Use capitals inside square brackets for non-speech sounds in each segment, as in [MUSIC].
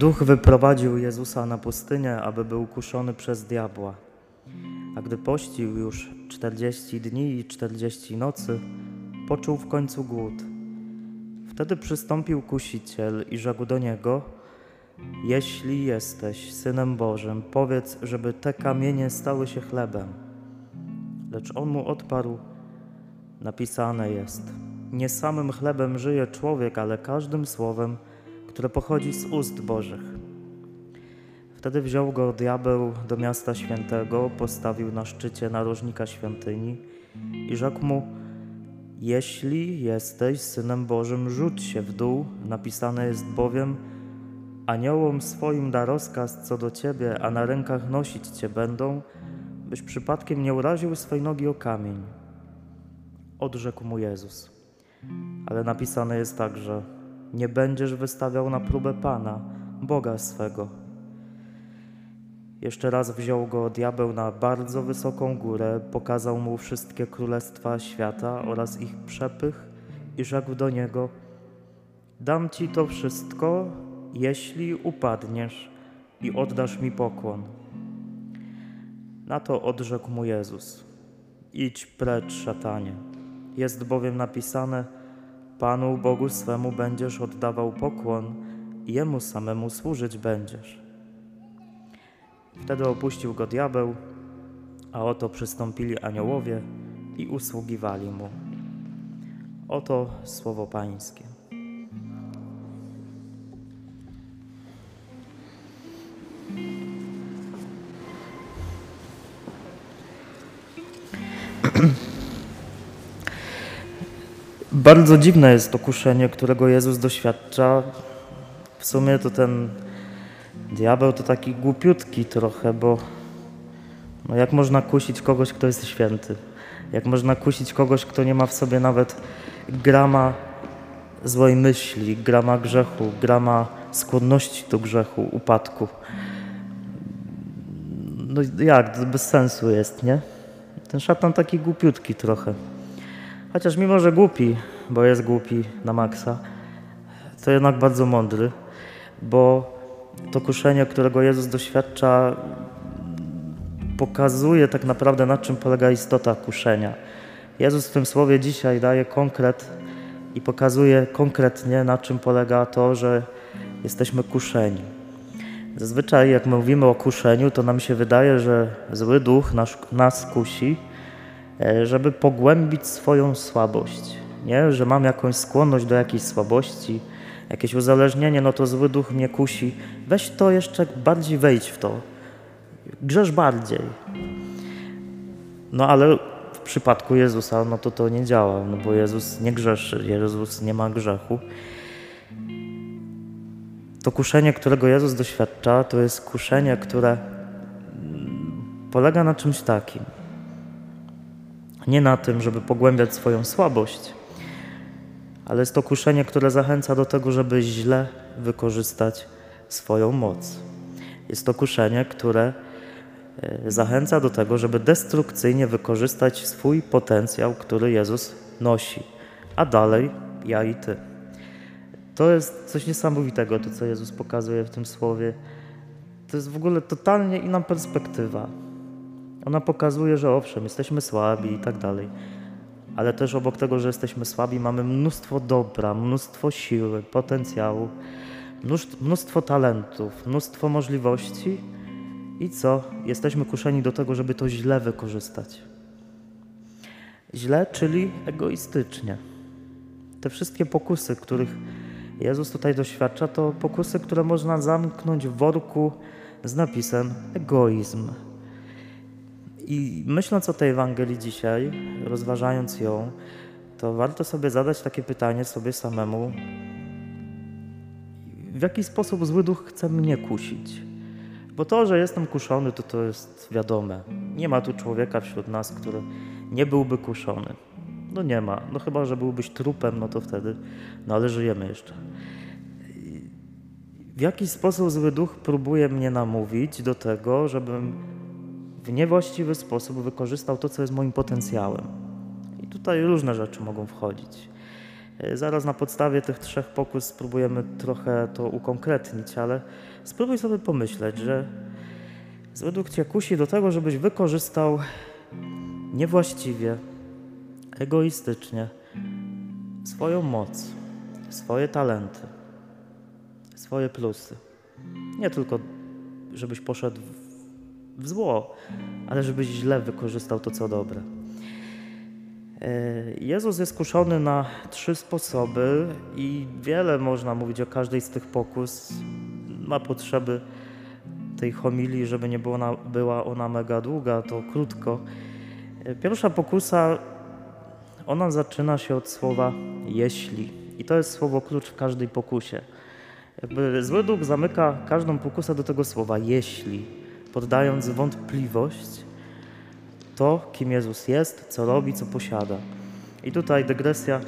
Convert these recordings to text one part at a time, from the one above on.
Duch wyprowadził Jezusa na pustynię, aby był kuszony przez diabła. A gdy pościł już czterdzieści dni i czterdzieści nocy, poczuł w końcu głód. Wtedy przystąpił kusiciel i rzekł do niego: Jeśli jesteś synem Bożym, powiedz, żeby te kamienie stały się chlebem. Lecz on mu odparł: Napisane jest: Nie samym chlebem żyje człowiek, ale każdym słowem, które pochodzi z ust Bożych. Wtedy wziął go diabeł do miasta świętego, postawił na szczycie narożnika świątyni i rzekł mu: Jeśli jesteś synem Bożym, rzuć się w dół. Napisane jest bowiem: Aniołom swoim da rozkaz co do ciebie, a na rękach nosić cię będą, byś przypadkiem nie uraził swej nogi o kamień. Odrzekł mu Jezus. Ale napisane jest także: Nie będziesz wystawiał na próbę Pana, Boga swego. Jeszcze raz wziął go diabeł na bardzo wysoką górę, pokazał mu wszystkie królestwa świata oraz ich przepych i rzekł do niego: Dam ci to wszystko, jeśli upadniesz i oddasz mi pokłon. Na to odrzekł mu Jezus: Idź precz, szatanie. Jest bowiem napisane: Panu Bogu swemu będziesz oddawał pokłon i jemu samemu służyć będziesz. Wtedy opuścił go diabeł, a oto przystąpili aniołowie i usługiwali mu. Oto słowo Pańskie. Bardzo dziwne jest to kuszenie, którego Jezus doświadcza. W sumie to ten diabeł to taki głupiutki trochę, bo no jak można kusić kogoś, kto jest święty? Jak można kusić kogoś, kto nie ma w sobie nawet grama złej myśli, grama grzechu, grama skłonności do grzechu, upadku? No jak, to bez sensu jest, nie? Ten szatan taki głupiutki trochę. Chociaż mimo, że głupi, bo jest głupi na maksa, to jednak bardzo mądry, bo to kuszenie, którego Jezus doświadcza, pokazuje tak naprawdę na czym polega istota kuszenia. Jezus w tym słowie dzisiaj daje konkret i pokazuje konkretnie na czym polega to, że jesteśmy kuszeni. Zazwyczaj jak mówimy o kuszeniu, to nam się wydaje, że zły duch nas, nas kusi, E, żeby pogłębić swoją słabość. Nie? Że mam jakąś skłonność do jakiejś słabości, jakieś uzależnienie, no to zły duch mnie kusi. Weź to jeszcze bardziej wejdź w to. Grzesz bardziej. No ale w przypadku Jezusa, no to to nie działa, no bo Jezus nie grzeszy, Jezus nie ma grzechu. To kuszenie, którego Jezus doświadcza, to jest kuszenie, które polega na czymś takim – nie na tym, żeby pogłębiać swoją słabość, ale jest to kuszenie, które zachęca do tego, żeby źle wykorzystać swoją moc. Jest to kuszenie, które e, zachęca do tego, żeby destrukcyjnie wykorzystać swój potencjał, który Jezus nosi, a dalej ja i ty. To jest coś niesamowitego, to co Jezus pokazuje w tym słowie. To jest w ogóle totalnie inna perspektywa. Ona pokazuje, że owszem, jesteśmy słabi i tak dalej, ale też obok tego, że jesteśmy słabi, mamy mnóstwo dobra, mnóstwo siły, potencjału, mnóstwo talentów, mnóstwo możliwości i co? Jesteśmy kuszeni do tego, żeby to źle wykorzystać. Źle, czyli egoistycznie. Te wszystkie pokusy, których Jezus tutaj doświadcza, to pokusy, które można zamknąć w worku z napisem egoizm. I myśląc o tej Ewangelii dzisiaj, rozważając ją, to warto sobie zadać takie pytanie sobie samemu, w jaki sposób zły duch chce mnie kusić? Bo to, że jestem kuszony, to to jest wiadome. Nie ma tu człowieka wśród nas, który nie byłby kuszony. No nie ma. No chyba, że byłbyś trupem, no to wtedy, no ale żyjemy jeszcze. W jaki sposób zły duch próbuje mnie namówić do tego, żebym niewłaściwy sposób wykorzystał to, co jest moim potencjałem. I tutaj różne rzeczy mogą wchodzić. E, Zaraz na podstawie tych trzech pokus spróbujemy trochę to ukonkretnić, ale spróbuj sobie pomyśleć, że duch cię kusi do tego, żebyś wykorzystał niewłaściwie, egoistycznie swoją moc, swoje talenty, swoje plusy. Nie tylko, żebyś poszedł w, zło, ale żebyś źle wykorzystał to, co dobre. E, Jezus jest kuszony na trzy sposoby i wiele można mówić o każdej z tych pokus. Ma potrzeby tej homilii, żeby nie była ona, była ona mega długa, to krótko. E, Pierwsza pokusa, ona zaczyna się od słowa jeśli. I to jest słowo klucz w każdej pokusie. Jakby zły duch zamyka każdą pokusę do tego słowa jeśli, poddając wątpliwość to, kim Jezus jest, co robi, co posiada. I tutaj dygresja.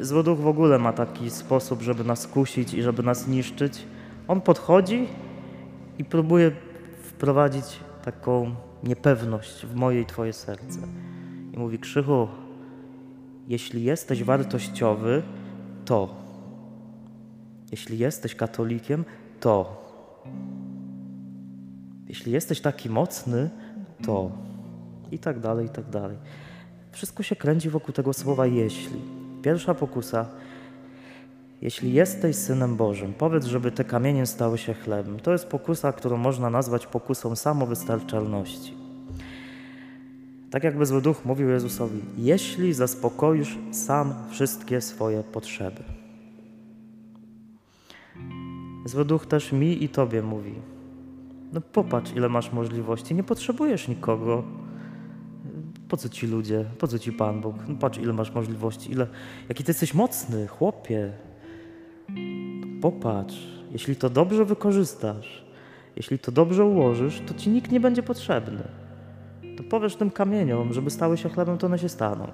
Zły duch w ogóle ma taki sposób, żeby nas kusić i żeby nas niszczyć. On podchodzi i próbuje wprowadzić taką niepewność w moje i Twoje serce. I mówi: Krzychu, jeśli jesteś wartościowy, to. Jeśli jesteś katolikiem, to. Jeśli jesteś taki mocny, to. I tak dalej, i tak dalej. Wszystko się kręci wokół tego słowa jeśli. Pierwsza pokusa. Jeśli jesteś synem Bożym, powiedz, żeby te kamienie stały się chlebem. To jest pokusa, którą można nazwać pokusą samowystarczalności. Tak jakby zły duch mówił Jezusowi: Jeśli zaspokoisz sam wszystkie swoje potrzeby. Zły duch też mi i tobie mówi: No popatrz, ile masz możliwości, nie potrzebujesz nikogo. Po co ci ludzie? Po co ci Pan Bóg? No patrz, ile masz możliwości, ile, jaki ty jesteś mocny, chłopie. Popatrz, jeśli to dobrze wykorzystasz, jeśli to dobrze ułożysz, to ci nikt nie będzie potrzebny. To powiesz tym kamieniom, żeby stały się chlebem, to one się staną.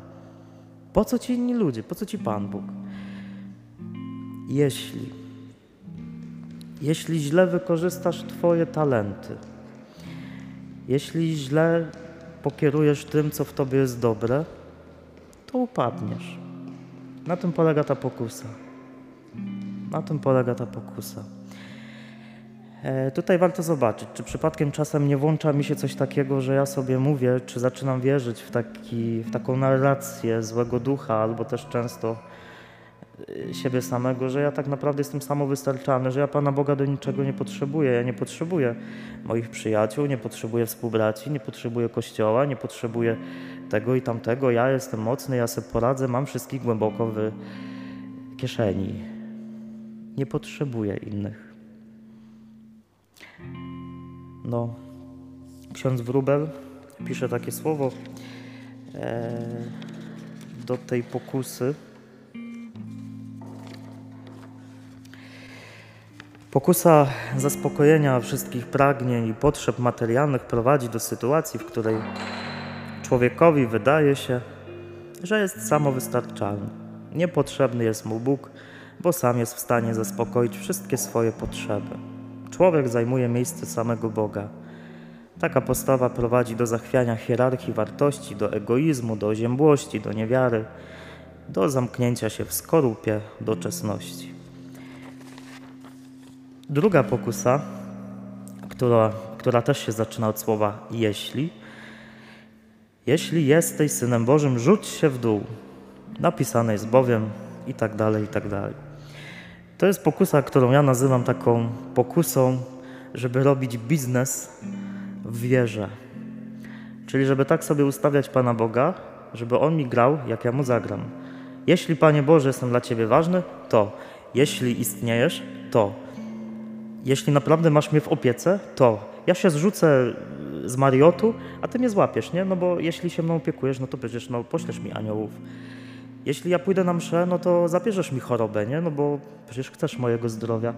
Po co ci inni ludzie? Po co ci Pan Bóg? Jeśli, jeśli źle wykorzystasz Twoje talenty, jeśli źle pokierujesz tym, co w Tobie jest dobre, to upadniesz. Na tym polega ta pokusa. Na tym polega ta pokusa. E, tutaj warto zobaczyć, czy przypadkiem czasem nie włącza mi się coś takiego, że ja sobie mówię, czy zaczynam wierzyć w, taki, w taką narrację złego ducha, albo też często siebie samego, że ja tak naprawdę jestem samowystarczalny, że ja Pana Boga do niczego nie potrzebuję. Ja nie potrzebuję moich przyjaciół, nie potrzebuję współbraci, nie potrzebuję kościoła, nie potrzebuję tego i tamtego. Ja jestem mocny, ja sobie poradzę, mam wszystkich głęboko w kieszeni. Nie potrzebuję innych. No, ksiądz Wróbel pisze takie słowo e, do tej pokusy. Pokusa zaspokojenia wszystkich pragnień i potrzeb materialnych prowadzi do sytuacji, w której człowiekowi wydaje się, że jest samowystarczalny. Niepotrzebny jest mu Bóg, bo sam jest w stanie zaspokoić wszystkie swoje potrzeby. Człowiek zajmuje miejsce samego Boga. Taka postawa prowadzi do zachwiania hierarchii wartości, do egoizmu, do oziębłości, do niewiary, do zamknięcia się w skorupie doczesności. Druga pokusa, która, która też się zaczyna od słowa jeśli. Jeśli jesteś synem Bożym, rzuć się w dół. Napisane jest bowiem i tak dalej, i tak dalej. To jest pokusa, którą ja nazywam taką pokusą, żeby robić biznes w wierze. Czyli żeby tak sobie ustawiać Pana Boga, żeby On mi grał, jak ja Mu zagram. Jeśli, Panie Boże, jestem dla Ciebie ważny, to. Jeśli istniejesz, to. Jeśli naprawdę masz mnie w opiece, to. Ja się zrzucę z Mariotu, a Ty mnie złapiesz, nie? No bo jeśli się mną opiekujesz, no to przecież no, poślesz mi aniołów. Jeśli ja pójdę na mszę, no to zabierzesz mi chorobę, nie? No bo przecież chcesz mojego zdrowia.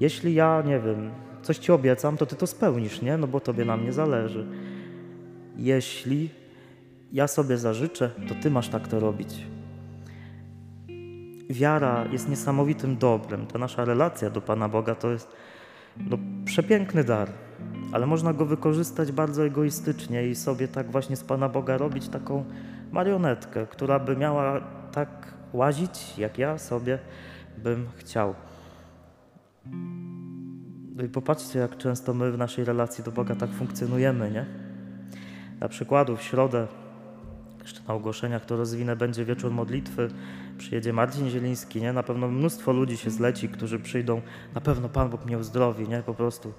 Jeśli ja, nie wiem, coś ci obiecam, to ty to spełnisz, nie? No bo tobie na mnie zależy. Jeśli ja sobie zażyczę, to ty masz tak to robić. Wiara jest niesamowitym dobrem. Ta nasza relacja do Pana Boga to jest no, przepiękny dar, ale można go wykorzystać bardzo egoistycznie i sobie tak właśnie z Pana Boga robić taką marionetkę, która by miała tak łazić, jak ja sobie bym chciał. No i popatrzcie, jak często my w naszej relacji do Boga tak funkcjonujemy, nie? Na przykładu w środę, jeszcze na ogłoszeniach to rozwinę, będzie wieczór modlitwy, przyjedzie Marcin Zieliński, nie? Na pewno mnóstwo ludzi się zleci, którzy przyjdą, na pewno Pan Bóg mnie uzdrowi, nie? Po prostu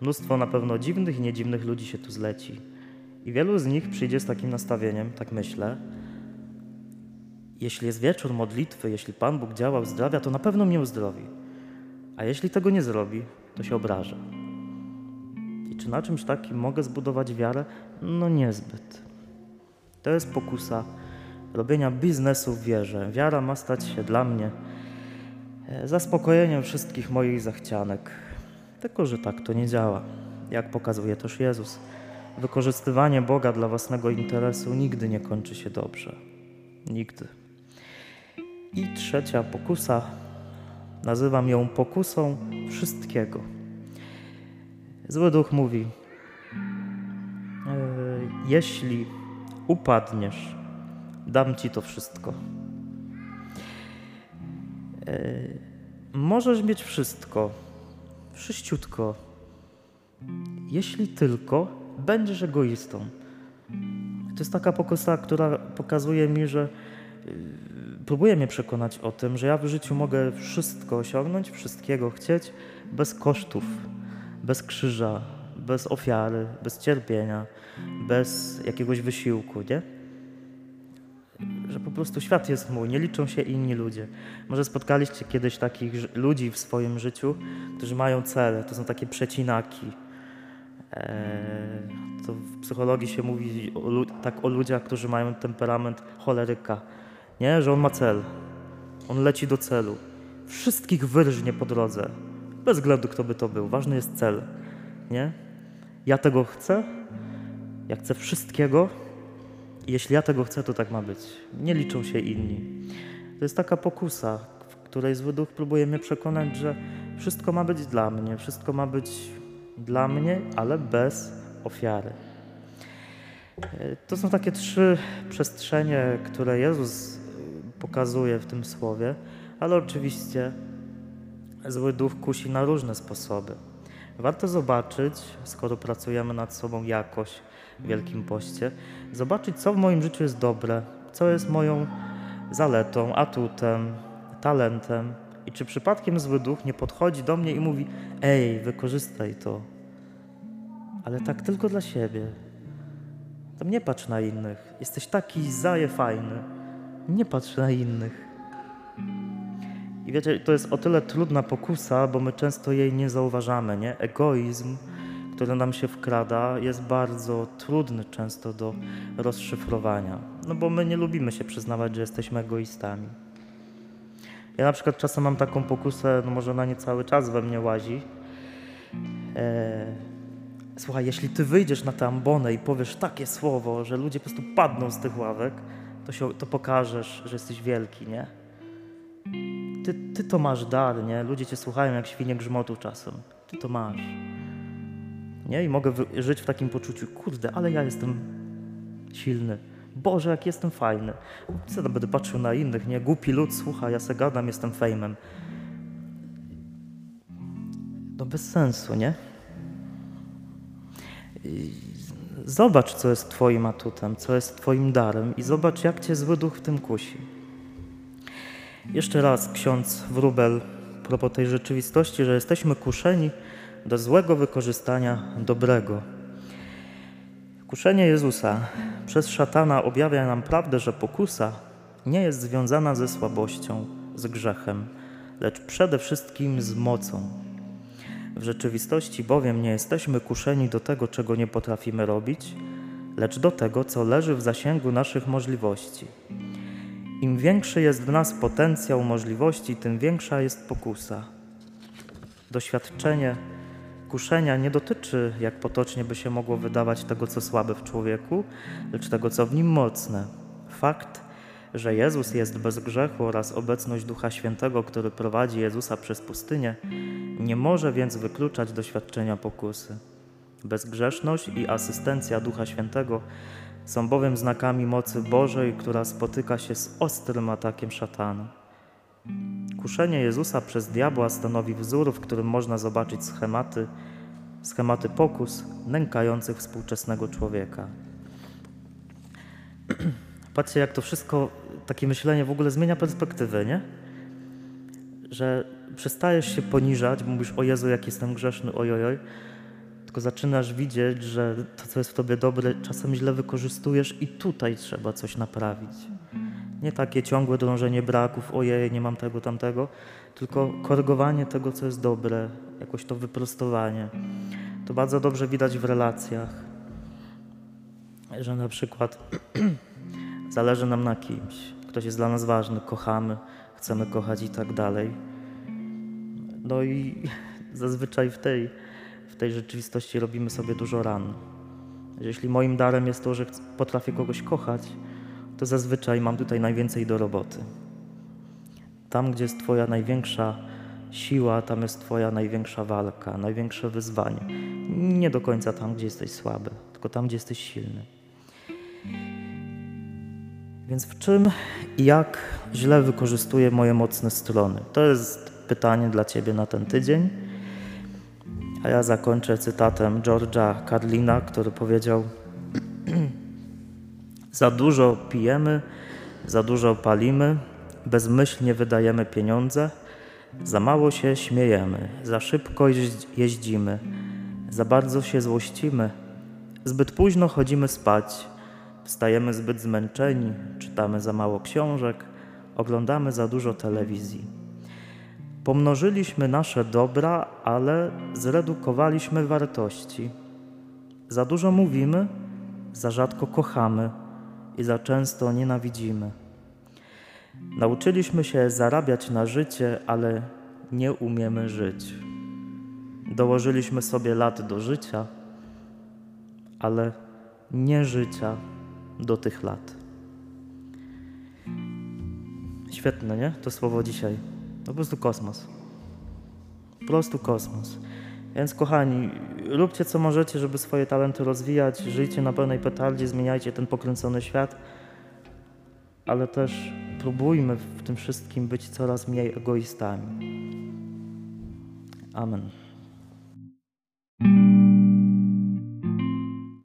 mnóstwo na pewno dziwnych i niedziwnych ludzi się tu zleci. I wielu z nich przyjdzie z takim nastawieniem, tak myślę, jeśli jest wieczór modlitwy, jeśli Pan Bóg działa, uzdrawia, to na pewno mnie uzdrowi. A jeśli tego nie zrobi, to się obraża. I czy na czymś takim mogę zbudować wiarę? No niezbyt. To jest pokusa robienia biznesu w wierze. Wiara ma stać się dla mnie e, zaspokojeniem wszystkich moich zachcianek. Tylko, że tak to nie działa, jak pokazuje też Jezus. Wykorzystywanie Boga dla własnego interesu nigdy nie kończy się dobrze. Nigdy. I trzecia pokusa, nazywam ją pokusą wszystkiego. Zły duch mówi: e, Jeśli upadniesz, dam ci to wszystko. E, możesz mieć wszystko, wszyściutko, jeśli tylko będziesz egoistą. To jest taka pokusa, która pokazuje mi, że próbuje mnie przekonać o tym, że ja w życiu mogę wszystko osiągnąć, wszystkiego chcieć bez kosztów, bez krzyża, bez ofiary, bez cierpienia, bez jakiegoś wysiłku, nie? Że po prostu świat jest mój, nie liczą się inni ludzie. Może spotkaliście kiedyś takich ludzi w swoim życiu, którzy mają cele, to są takie przecinaki. Eee, to w psychologii się mówi o, tak o ludziach, którzy mają temperament choleryka nie? Że on ma cel. On leci do celu. Wszystkich wyrżnie po drodze. Bez względu, kto by to był. Ważny jest cel. Nie? Ja tego chcę. Ja chcę wszystkiego. Jeśli ja tego chcę, to tak ma być. Nie liczą się inni. To jest taka pokusa, w której zły duch próbuje mnie przekonać, że wszystko ma być dla mnie. Wszystko ma być dla mnie, ale bez ofiary. To są takie trzy przestrzenie, które Jezus pokazuje w tym słowie, ale oczywiście zły duch kusi na różne sposoby. Warto zobaczyć, skoro pracujemy nad sobą jakoś Wielkim Poście, zobaczyć, co w moim życiu jest dobre, co jest moją zaletą, atutem, talentem i czy przypadkiem zły duch nie podchodzi do mnie i mówi: Ej, wykorzystaj to, ale tak tylko dla siebie. Tam nie patrz na innych. Jesteś taki zaje fajny nie patrz na innych. I wiecie, to jest o tyle trudna pokusa, bo my często jej nie zauważamy, nie? Egoizm, który nam się wkrada, jest bardzo trudny często do rozszyfrowania. No bo my nie lubimy się przyznawać, że jesteśmy egoistami. Ja na przykład czasem mam taką pokusę, no może ona nie cały czas we mnie łazi. Eee, słuchaj, jeśli ty wyjdziesz na tę ambonę i powiesz takie słowo, że ludzie po prostu padną z tych ławek, to, się, to pokażesz, że jesteś wielki, nie? Ty, ty to masz dar, nie? Ludzie cię słuchają jak świnie grzmotu czasem. Ty to masz. Nie? I mogę żyć w takim poczuciu, kurde, ale ja jestem silny. Boże, jak jestem fajny. Co to będę patrzył na innych, nie? Głupi lud, słucha, ja se gadam, jestem fejmem. No bez sensu, nie? Zobacz, co jest Twoim atutem, co jest Twoim darem i zobacz, jak Cię zły duch w tym kusi. Jeszcze raz ksiądz Wróbel propos tej rzeczywistości, że jesteśmy kuszeni do złego wykorzystania dobrego. Kuszenie Jezusa przez szatana objawia nam prawdę, że pokusa nie jest związana ze słabością, z grzechem, lecz przede wszystkim z mocą. W rzeczywistości bowiem nie jesteśmy kuszeni do tego, czego nie potrafimy robić, lecz do tego, co leży w zasięgu naszych możliwości. Im większy jest w nas potencjał możliwości, tym większa jest pokusa. Doświadczenie kuszenia nie dotyczy, jak potocznie by się mogło wydawać, tego, co słabe w człowieku, lecz tego, co w nim mocne. Fakt, że Jezus jest bez grzechu oraz obecność Ducha Świętego, który prowadzi Jezusa przez pustynię, nie może więc wykluczać doświadczenia pokusy. Bezgrzeszność i asystencja Ducha Świętego są bowiem znakami mocy Bożej, która spotyka się z ostrym atakiem szatana. Kuszenie Jezusa przez diabła stanowi wzór, w którym można zobaczyć schematy, schematy pokus nękających współczesnego człowieka. [CLEARS THROAT] Patrzcie, jak to wszystko, takie myślenie w ogóle zmienia perspektywę, nie? Że przestajesz się poniżać, mówisz, o Jezu, jak jestem grzeszny, ojojoj, tylko zaczynasz widzieć, że to, co jest w tobie dobre, czasem źle wykorzystujesz i tutaj trzeba coś naprawić. Nie takie ciągłe drążenie braków, ojej, nie mam tego, tamtego, tylko korygowanie tego, co jest dobre, jakoś to wyprostowanie. To bardzo dobrze widać w relacjach, że na przykład [CLEARS THROAT] zależy nam na kimś, ktoś jest dla nas ważny, kochamy, chcemy kochać i tak dalej. No i [LAUGHS] zazwyczaj w tej, w tej rzeczywistości robimy sobie dużo ran. Jeśli moim darem jest to, że potrafię kogoś kochać, to zazwyczaj mam tutaj najwięcej do roboty. Tam, gdzie jest Twoja największa siła, tam jest Twoja największa walka, największe wyzwanie. Nie do końca tam, gdzie jesteś słaby, tylko tam, gdzie jesteś silny. Więc w czym i jak źle wykorzystuję moje mocne strony? To jest pytanie dla Ciebie na ten tydzień. A ja zakończę cytatem George'a Carlina, który powiedział: Za dużo pijemy, za dużo palimy, bezmyślnie wydajemy pieniądze, za mało się śmiejemy, za szybko jeździmy, za bardzo się złościmy, zbyt późno chodzimy spać, wstajemy zbyt zmęczeni, czytamy za mało książek, oglądamy za dużo telewizji. Pomnożyliśmy nasze dobra, ale zredukowaliśmy wartości. Za dużo mówimy, za rzadko kochamy i za często nienawidzimy. Nauczyliśmy się zarabiać na życie, ale nie umiemy żyć. Dołożyliśmy sobie lat do życia, ale nie życia do tych lat. Świetne, nie? To słowo dzisiaj. Po prostu kosmos. Po prostu kosmos. Więc kochani, róbcie co możecie, żeby swoje talenty rozwijać, żyjcie na pełnej petardzie, zmieniajcie ten pokręcony świat, ale też próbujmy w tym wszystkim być coraz mniej egoistami. Amen.